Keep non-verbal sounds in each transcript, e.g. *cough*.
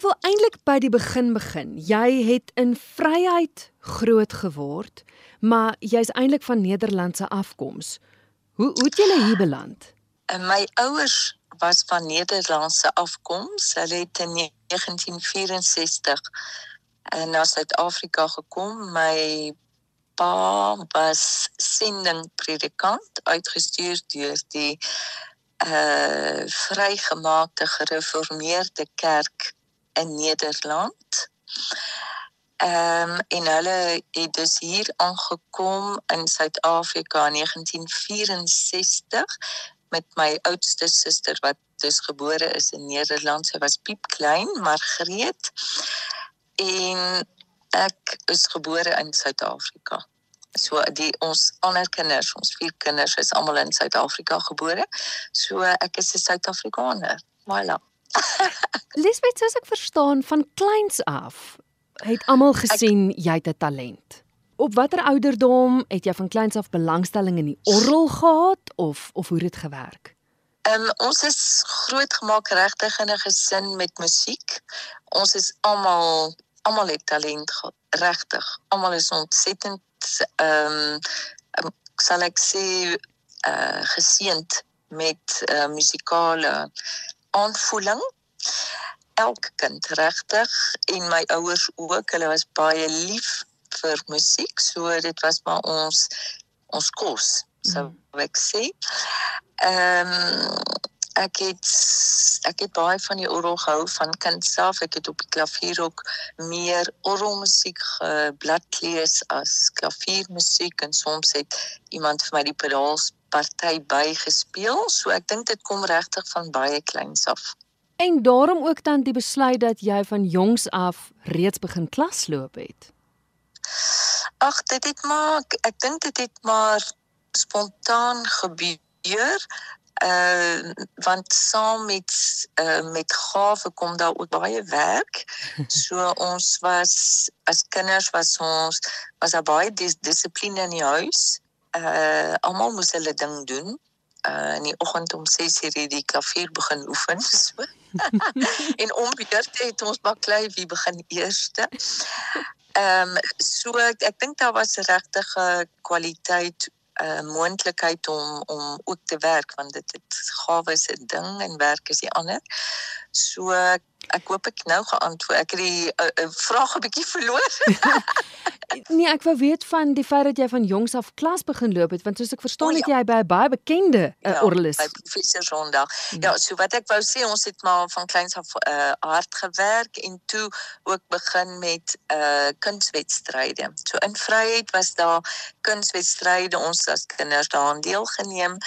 Ek wil eintlik by die begin begin. Jy het in Vryheid groot geword, maar jy's eintlik van Nederlandse afkoms. Hoe hoe het jy hier beland? My ouers was van Nederlandse afkoms. Hulle het in 1964 na Suid-Afrika gekom. My pa was sendingpredikant uitgestuur deur die uh vrygemaakte gereformeerde kerk in Nederland. Ehm um, en hulle het dus hier aangekom in Suid-Afrika in 1964 met my oudste suster wat dus gebore is in Nederland. Sy was piep klein, Margreet. En ek is gebore in Suid-Afrika. So die ons ander kinders, ons vier kinders is almal in Suid-Afrika gebore. So ek is 'n Suid-Afrikaner. Voilà. Lisbeth, soos ek verstaan van kleins af, het almal gesien ek, jy het 'n talent. Op watter ouderdom het jy van kleins af belangstelling in die orgel gehad of of hoe het dit gewerk? Ehm um, ons is grootgemaak regtig in 'n gesin met musiek. Ons is almal almal het talent regtig. Almal is ontsettend ehm um, sal ek sê uh geseënd met uh musikale aanvoeling. Elke kind regtig en my ouers ook, hulle was baie lief vir musiek, so dit was maar ons ons kos, sou mm. ek sê. Ehm um, ek het ek het baie van die orgel gehou van kind self. Ek het op die klavier ook meer orgelmusiek gebladlees as klaviermusiek en soms het iemand vir my die pedaals party bygespeel. So ek dink dit kom regtig van baie kleins af. En daarom ook dan die besluit dat jy van jongs af reeds begin klasloop het. Ag, dit het maar ek dink dit het maar spontaan gebeur. Uh want saam met uh met gawe kom daar ook baie werk. *laughs* So ons was as kinders was ons was daar baie dis, dissipline in die huis uh almal moes hulle ding doen. Uh in die oggend om 6:00 die klavier begin oefen *laughs* so. *laughs* en om beurt het ons baklei wie begin eerste. Ehm um, so ek, ek dink daar was regtig 'n kwaliteit uh, moontlikheid om om ook te werk want dit het gawe is 'n ding en werk is die ander. So ek hoop ek nou geantwoord. Ek het die uh, uh, vraag 'n bietjie verloor. *laughs* *laughs* nee, ek wou weet van die feit dat jy van jongs af klas begin loop het want soos ek verstaan het ja. jy by 'n baie bekende uh, ja, orgelis. By professor Sondag. Hmm. Ja, so wat ek wou sê ons het maar van kleins af uh, hard gewerk en toe ook begin met uh kunswedstryde. So in Vryheid was daar kunswedstryde ons as kinders daaraan deelgeneem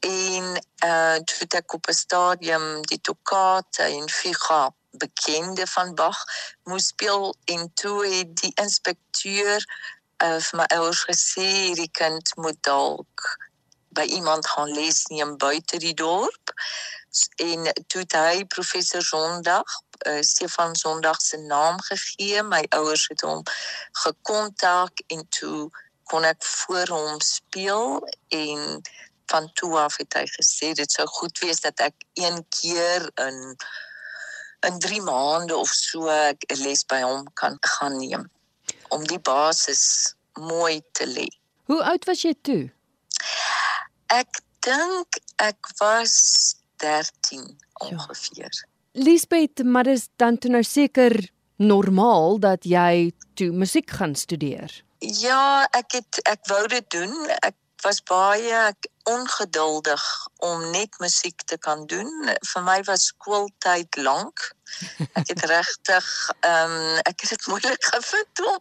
en uh toe het ek op 'n stadium die toccata en figa bekende van Bach moes speel en toe het die inspekteur uh vir my ouers gesê hierdie kind moet dalk by iemand gaan les neem buite die dorp. En toe het hy professor Sondag uh, Stefan Sondag se naam gegee. My ouers het hom gekontak en toe kon ek voor hom speel en van toe af het hy gesê dit sou goed wees dat ek een keer in in 3 maande of so 'n les by hom kan gaan neem om die basis mooi te lê. Hoe oud was jy toe? Ek dink ek was 13 ongeveer. Ja. Lisbeth, maar dis dan toe nou seker normaal dat jy toe musiek gaan studeer. Ja, ek het ek wou dit doen. Ek was baie ongeduldig om net musiek te kan doen. Vir my was skooltyd lank. Ek het *laughs* regtig ehm um, ek het dit moeilik gevind om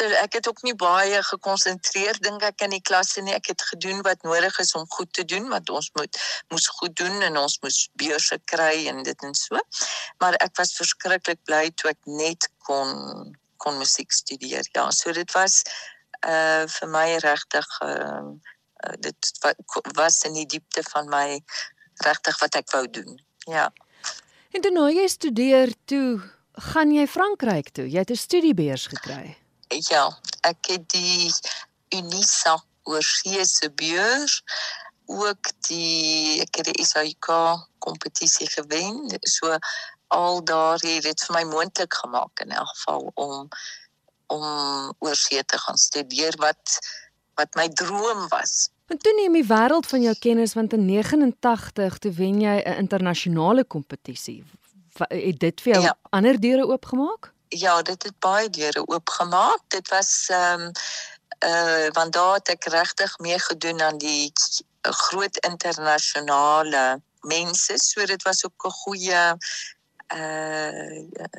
ter, ek het ook nie baie gekonsentreer dink ek in die klasse nie. Ek het gedoen wat nodig is om goed te doen, want ons moet moes goed doen en ons moes beurse kry en dit en so. Maar ek was verskriklik bly toe ek net kon kon musiek studeer. Ja, so dit was uh vir my regtig ehm uh, dit was in die diepte van my regtig wat ek wou doen. Ja. En toe nou jy studeer toe, gaan jy Frankryk toe. Jy het 'n studiebeurs gekry. Ja, ek het die Unisa oorsese beurs ook die ek het die SAIK kompetisie gewen. So al daar het dit vir my moontlik gemaak in elk geval om om oorsee te gaan studeer wat wat my droom was. En toe neem jy wêreld van jou kennis want in 89 toe wen jy 'n internasionale kompetisie. Het dit vir jou ja. ander deure oopgemaak? Ja, dit het baie deure oopgemaak. Dit was ehm um, uh want daar het ek regtig mee gedoen aan die groot internasionale mense, so dit was ook 'n goeie uh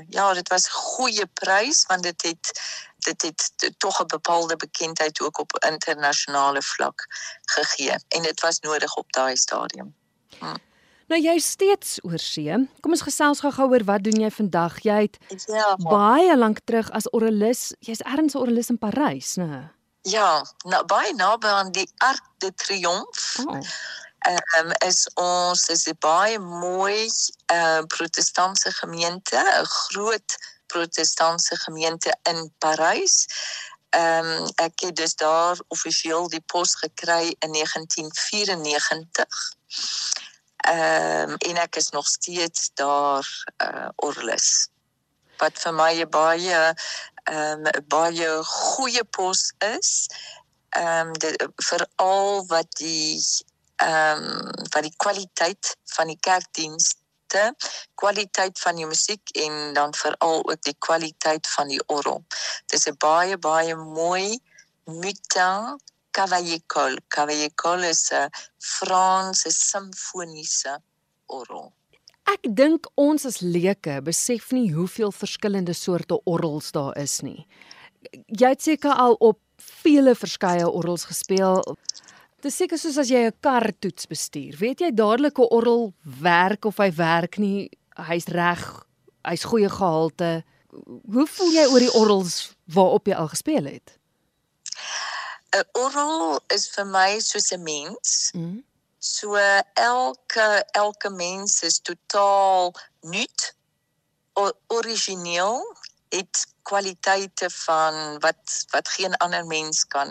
ja, dit was 'n goeie prys want dit het dit het tog 'n bepaalde bekendheid ook op internasionale vlak gegee en dit was nodig op daai stadium. Hm. Nou jy steeds oor see. Kom ons gesels gou-gou oor wat doen jy vandag? Jy het ja, baie lank terug as oralis, jy's ergens 'n oralis in Parys, né? Ja, nou baie naby aan die Arc de Triomphe. Oh ehm um, is ons is 'n baie mooi ehm uh, protestantse gemeente, 'n groot protestantse gemeente in Parys. Ehm um, ek het dus daar offisieel die pos gekry in 1994. Ehm um, en ek is nog steeds daar uh Orlis. Wat vir my 'n baie ehm um, baie goeie pos is. Ehm um, veral wat die ehm um, van die kwaliteit van die kerkdienste, kwaliteit van die musiek en dan veral ook die kwaliteit van die orgel. Dit is 'n baie baie mooi Mutin Cavaillé-Col. Cavaillé-Col is 'n Franse simfoniese orgel. Ek dink ons as leuke besef nie hoeveel verskillende soorte orgels daar is nie. Jy het seker al op vele verskeie orgels gespeel. Dis seker soos as jy 'n kar toets bestuur. Weet jy dadelik hoe orgel werk of hy werk nie, hy's reg, hy's goeie gehalte. Hoe voel jy oor die orgels waarop jy al gespeel het? 'n Orgel is vir my soos 'n mens. Mm. So elke elke mens is totaal nuut, origineel, het kwaliteite van wat wat geen ander mens kan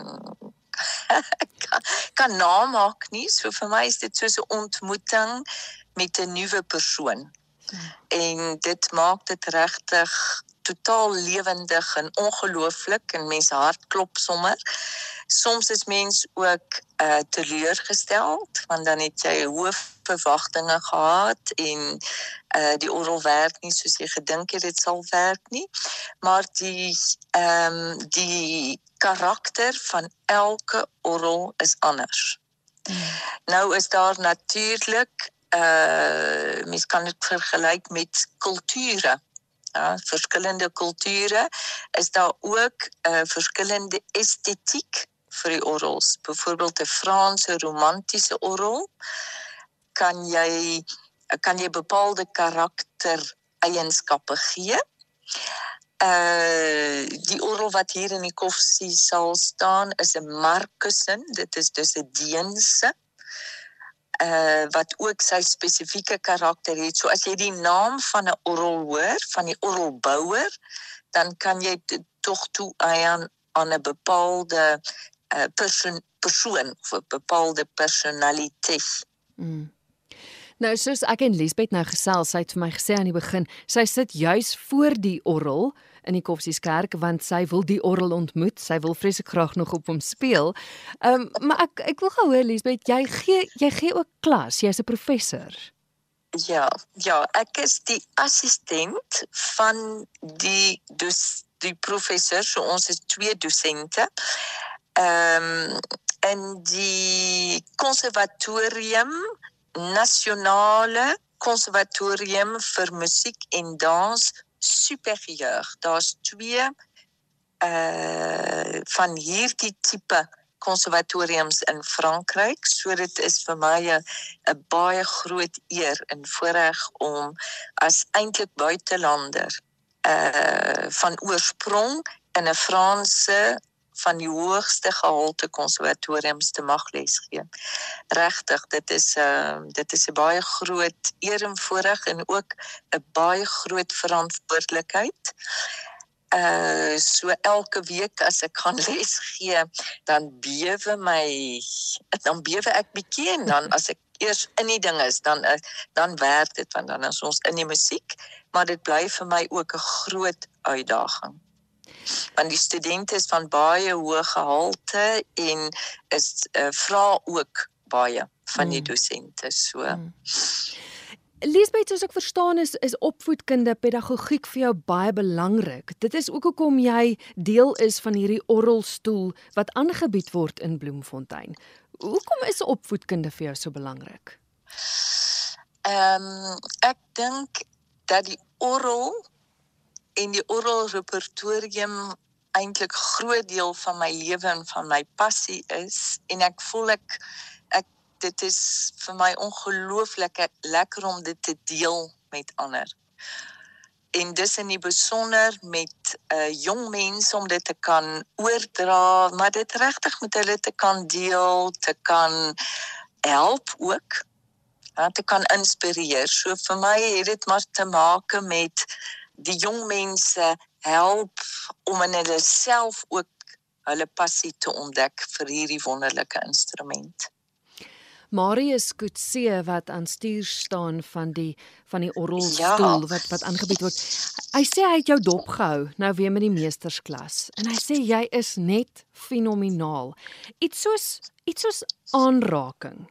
kan, *laughs* kan namaak nie. So vir my is dit soos 'n ontmoeting met 'n nuwe persoon. Hmm. En dit maak dit regtig totaal lewendig en ongelooflik en mense hart klop sommer. Soms is mens ook uh teleurgestel want dan het jy hoë verwagtinge gehad en uh die oral werk nie soos jy gedink het dit sal werk nie. Maar die ehm um, die karakter van elke oral is anders. Hmm. Nou is daar natuurlik uh mens kan dit vergelyk met kulture ja, verskillende kulture is daar ook 'n uh, verskillende estetiek vir die orgels. Byvoorbeeld 'n Franse romantiese orgel kan jy kan jy bepaalde karakter eienskappe gee. Uh die orgel wat hier in die koffie sal staan is 'n Markussen, dit is dus 'n Deense uh wat ook sy spesifieke karakter het. So as jy die naam van 'n orgel hoor, van die orgelbouer, dan kan jy tog toe aan aan 'n bepaalde uh persoon persoon of 'n bepaalde personaliteit. Mm. Nou soos ek en Liesbeth nou gesels, sy het vir my gesê aan die begin, sy sit juis voor die orgel in die Koffsieskerk want sy wil die orgel ontmoet. Sy wil vreeslik graag nog op hom speel. Ehm um, maar ek ek wil gou hoor Liesbeth, jy gee jy gee ook klas. Jy's 'n professor. Ja, ja, ek is die assistent van die dus die professor. So ons is twee dosente. Ehm um, en die konservatorium nasionale konservatorium vir musiek en dans superieur. Daar's twee uh van hierdie tipe konservatoriums in Frankryk. So dit is vir my 'n baie groot eer en voorreg om as eintlik buitelander uh van oorsprong in 'n Franse van die hoogste gehalte konservatoriums te mag lesgee. Regtig, dit is 'n uh, dit is 'n baie groot eer en voorreg en ook 'n baie groot verantwoordelikheid. Uh so elke week as ek gaan *laughs* les gee, dan bewe my dan bewe ek bietjie en dan as ek eers in die ding is, dan dan werk dit want dan is ons in die musiek maar dit bly vir my ook 'n groot uitdaging. Want die studente is van baie hoë gehalte en is uh, vra ook baie van die mm. dosente. So mm. Lisbeth, soos ek verstaan is is opvoedkunde pedagogiek vir jou baie belangrik. Dit is ook hoekom jy deel is van hierdie orrelstoel wat aangebied word in Bloemfontein. Hoekom is opvoedkunde vir jou so belangrik? Ehm um, ek dink dat die orrel en die orrel repertorium eintlik groot deel van my lewe en van my passie is en ek voel ek dit is vir my ongelooflik lekker om dit te deel met ander. En dis in die besonder met uh, jong mense om dit te kan oordra, maar dit regtig met hulle te kan deel, te kan help ook. Ja, te kan inspireer. So vir my het dit maar te maak met die jong mense help om in hulle self ook hulle passie te ontdek vir hierdie wonderlike instrument. Marius Kutse wat aan stuur staan van die van die orrelstoel ja. wat wat aangebied word. Hy sê hy het jou dop gehou nou weer met die meestersklas en hy sê jy is net fenomenaal. Iets soos iets soos aanraking.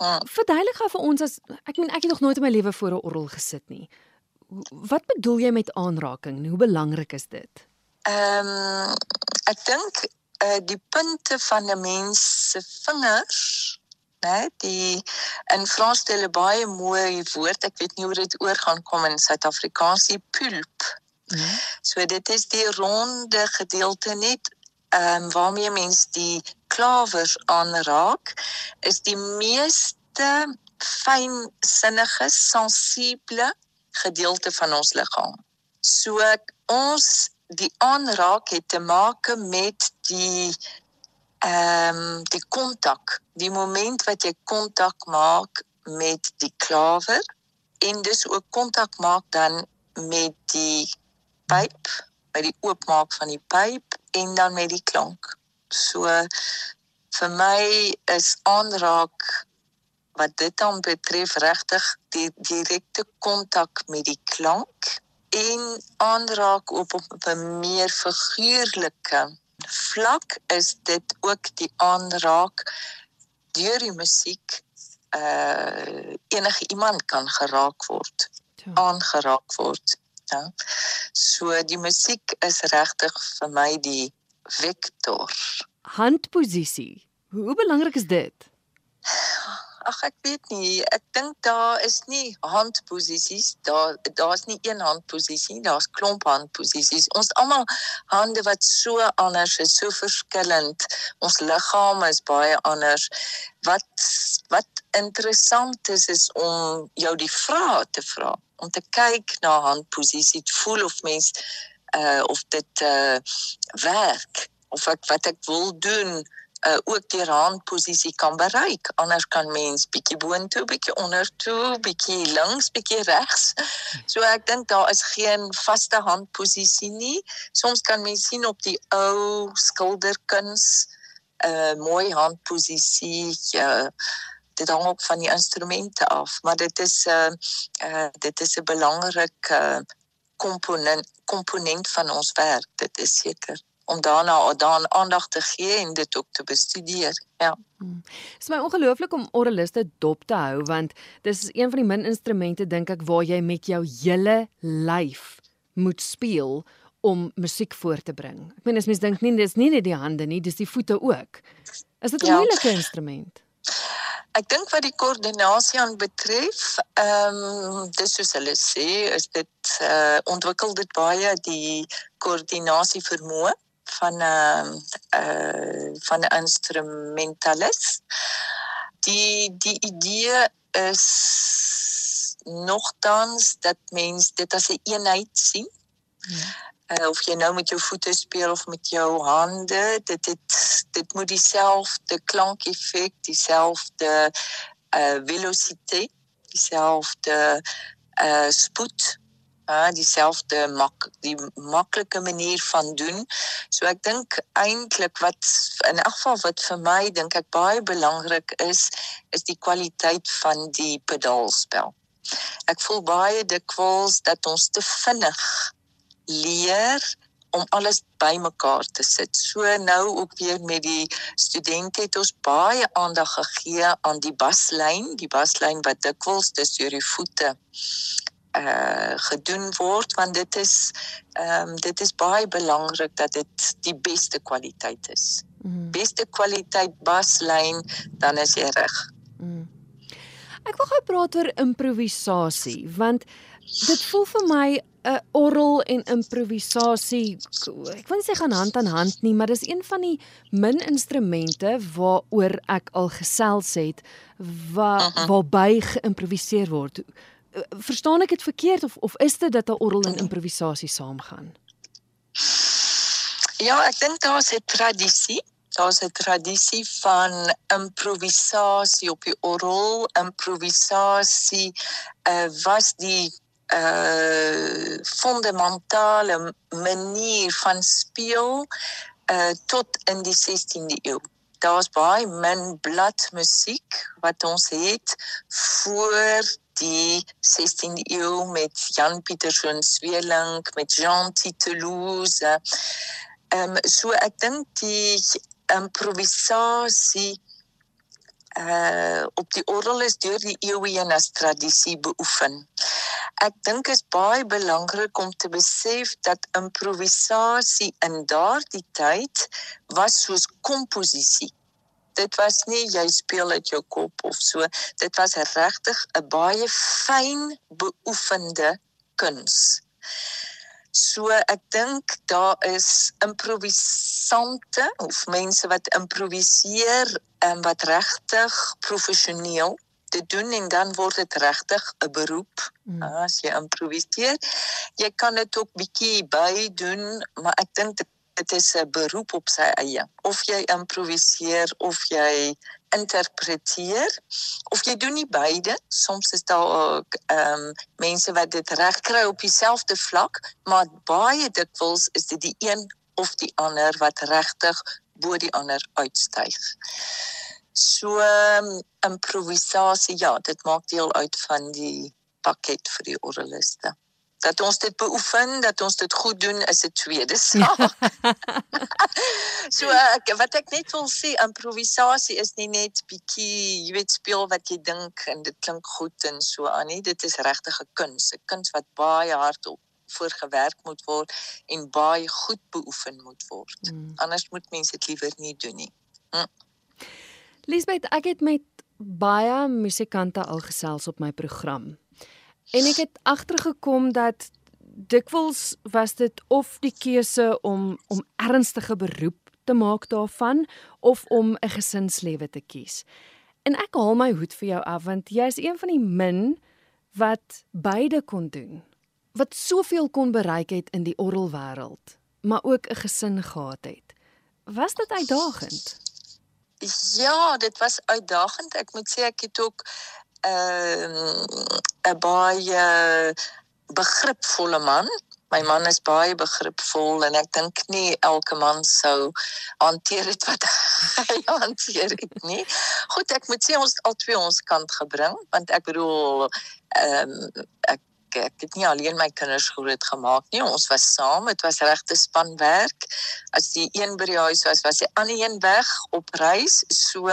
Ja. Verduidelik gou vir ons as ek meen ek het nog nooit in my lewe voor 'n orrel gesit nie. Wat bedoel jy met aanraking? Hoe belangrik is dit? Ehm um, ek dink uh, die punte van 'n mens se vingers né? Die in Frans het hulle baie mooi woord. Ek weet nie hoe dit oor gaan kom in Suid-Afrikaans die pulp. Ja. So dit is die ronde gedeelte net ehm um, waarmee mens die klawers aanraak is die meeste fynsinnige sensible gedeelte van ons liggaam. So ons die aanraak het te maak met die ehm um, die kontak, die moment wat jy kontak maak met die klawer en dis ook kontak maak dan met die pyp, by die oopmaak van die pyp en dan met die klank. So vir my is aanraak wat dit dan betref regtig die direkte kontak met die klank en aanraak op op 'n meer figuurlike vlak is dit ook die aanraak deur die musiek uh enige iemand kan geraak word ja. aangeraak word ja. So die musiek is regtig vir my die vektor. Handposisie. Hoe belangrik is dit *sighs* ag ek weet nie. Ek dink daar is nie handposisies. Daar daar's nie een handposisie daar's klomp handposisies. Ons almal hande wat so anders is so verskillend. Ons liggame is baie anders. Wat wat interessant is is om jou die vrae te vra. Om te kyk na handposisie voel of mens uh, of dit uh, werk of ek wat ek wil doen uh, ook die handposisie kan bereik. Anders kan mens bietjie boontoe, bietjie ondertoe, bietjie links, bietjie regs. So ek dink daar is geen vaste handposisie nie. Soms kan mens sien op die ou skilderkuns 'n uh, eh, mooi handposisie. Uh, dit hang ook van die instrumente af, maar dit is 'n uh, uh, dit is 'n belangrike komponent komponent van ons werk. Dit is seker om daarna daan aandag te gee en dit ook te bestudeer. Ja. Hmm. Dit is my ongelooflik om orreliste dop te hou want dis een van die min instrumente dink ek waar jy met jou hele lyf moet speel om musiek voor te bring. Ek meen as mens dink nie dis nie net die hande nie, dis die voete ook. Is dit 'n ja. moeilike instrument? Ek dink wat die koördinasie aan betref, ehm um, dis soos hulle sê, is dit uh, ontwikkel dit baie die koördinasie vermoë van 'n uh, uh, van 'n instrumentalis. Die die idee is nogtans dat mens dit as 'n een eenheid sien. Ja. Uh, of jy nou met jou voete speel of met jou hande, dit dit dit moet dieselfde klankeffek, dieselfde uh velociteit, dieselfde uh spoed uh dieselfde mak die maklike manier van doen. So ek dink eintlik wat in elk geval wat vir my dink ek baie belangrik is is die kwaliteit van die pedaalspel. Ek voel baie dikwels dat ons te vinnig leer om alles bymekaar te sit. So nou ook weer met die studente het ons baie aandag gegee aan die baslyn, die baslyn wat dikwels deur die voete uh gedoen word want dit is ehm um, dit is baie belangrik dat dit die beste kwaliteit is. Mm. Beste kwaliteit baslyn dan is jy reg. Mm. Ek wil gou praat oor improvisasie want dit voel vir my 'n orrel en improvisasie ek wil nie sê gaan hand aan hand nie, maar dis een van die min instrumente waaroor ek al gesels het waar waarby geïmproviseer word. Verstaan ek dit verkeerd of of is dit dat 'n orrel en improvisasie saamgaan? Ja, ek dink daar's 'n tradisie. Daar's 'n tradisie van improvisasie op die orrel. Improvisasie uh, was die uh fundamentale manier van speel uh tot in die 16de eeu. Daar's baie min bladmusiek wat ons het voor die 16de eeu met Jan Pietersen Sweeling, met Jean Titelouze. Ehm um, so ek dink die improvisasie uh op die orgel is deur die eeue heen as tradisie beoefen. Ek dink is baie belangrik om te besef dat improvisasie in daardie tyd was soos komposisie. Dit was nie jy speel uit jou kop of so, dit was regtig 'n baie fyn beoefende kuns. So ek dink daar is improvisante of mense wat improviseer en wat regtig professioneel te doen en dan word dit regtig 'n beroep mm. as jy improviseer. Jy kan dit ook bietjie by doen, maar ek dink dit is 'n beroep op sy eie. Of jy improviseer of jy interpreteer of jy doen nie beide. Soms is daar ook ehm um, mense wat dit reg kry op dieselfde vlak, maar baie dikwels is dit die een of die ander wat regtig bo die ander uitstyg. So um, improvisasie ja, dit maak deel uit van die pakket vir die oraliste dat ons dit beoefen, dat ons dit goed doen is 'n tweede saak. so ek, wat ek net wil sê, improvisasie is nie net bietjie, jy weet, speel wat jy dink en dit klink goed en so aan nie. Dit is regtig 'n kuns, 'n kuns wat baie hard op voorgewerk moet word en baie goed beoefen moet word. Mm. Anders moet mense dit liewer nie doen nie. Mm. Lisbeth, ek het met baie musikante al gesels op my program. En ek het agtergekom dat dikwels was dit of die keuse om om ernstige beroep te maak daarvan of om 'n gesinslewe te kies. En ek haal my hoed vir jou af want jy is een van die min wat beide kon doen. Wat soveel kon bereik het in die orrelwêreld, maar ook 'n gesin gehad het. Was dit uitdagend? Ja, dit was uitdagend. Ek moet sê ek het ook ehm uh, 'n baie begripvolle man. My man is baie begripvol en ek dink nie elke man sou hanteer dit wat *laughs* hy hanteer het nie. Goed, ek moet sê ons al twee ons kant gebring want ek bedoel ehm um, ek ek het nie alleen my kinders groot gemaak nie. Ons was saam. Dit was regte spanwerk. As die een by die huis was, was die ander een weg op reis. So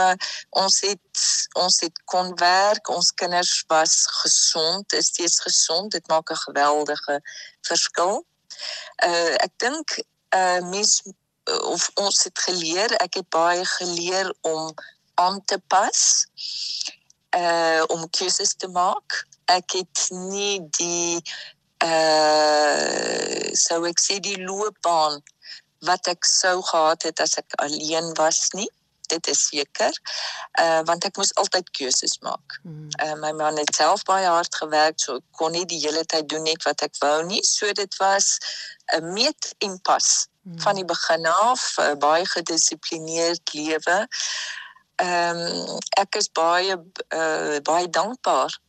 ons het ons het kon werk. Ons kinders was gesond, is steeds gesond. Dit maak 'n geweldige verskil. Uh ek dink uh mens of ons het geleer, ek het baie geleer om aan te pas. Uh om keuses te maak ek het nie die uh sou ek sê die loopbaan wat ek sou gehad het as ek alleen was nie dit is seker uh want ek moes altyd keuses maak. Mm. Uh my man het self baie hard gewerk so kon nie die hele tyd doen net wat ek wou nie. So dit was 'n uh, meet en pas mm. van die begin af uh, baie gedissiplineerd lewe. Ehm um, ek is baie uh baie dankbaar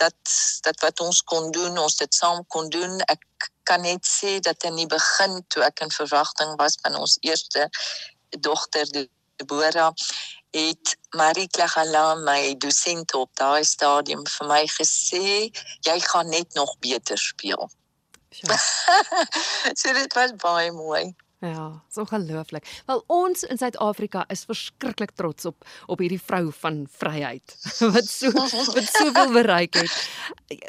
dat dat wat ons kon doen, ons dit saam kon doen. Ek kan net sê dat in die begin toe ek in verwagting was van ons eerste dogter Deborah het Marie Klagala my dosent op daai stadium vir my gesê jy gaan net nog beter speel. Sure. *laughs* so dit was baie mooi. Ja, so ongelooflik. Wel ons in Suid-Afrika is verskriklik trots op op hierdie vrou van vryheid *laughs* wat so wat soveel bereik het.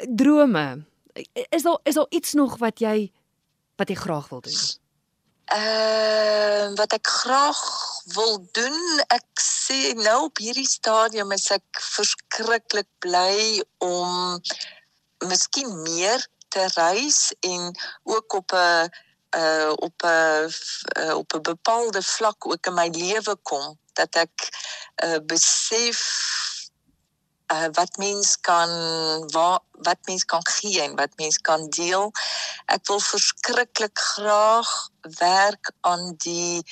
Drome. Is daar is daar iets nog wat jy wat jy graag wil doen? Ehm uh, wat ek graag wil doen, ek sê nou op hierdie stadium is ek verskriklik bly om miskien meer te reis en ook op 'n uh op 'n uh, op 'n bepaalde vlak ook in my lewe kom dat ek uh besef uh wat mens kan wat wat mens kan gee en wat mens kan deel. Ek wil verskriklik graag werk aan die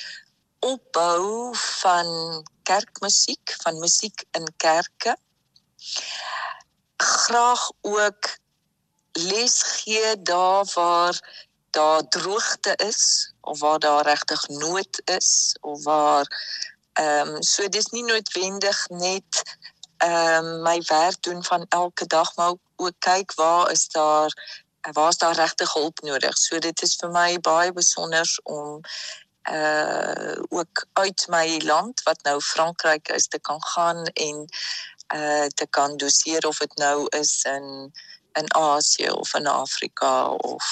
opbou van kerkmusiek, van musiek in kerke. Graag ook les gee daar waar daar droogte is of waar daar regtig nood is of waar ehm um, so dis nie noodwendig net ehm um, my werk doen van elke dag maar ook, ook kyk waar is daar waar is daar regtig hulp nodig. So dit is vir my baie besonder om uh ook uit my land wat nou Frankryk is te kan gaan en uh te kan doseer of dit nou is in in Asië of in Afrika of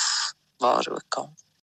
waar ook al.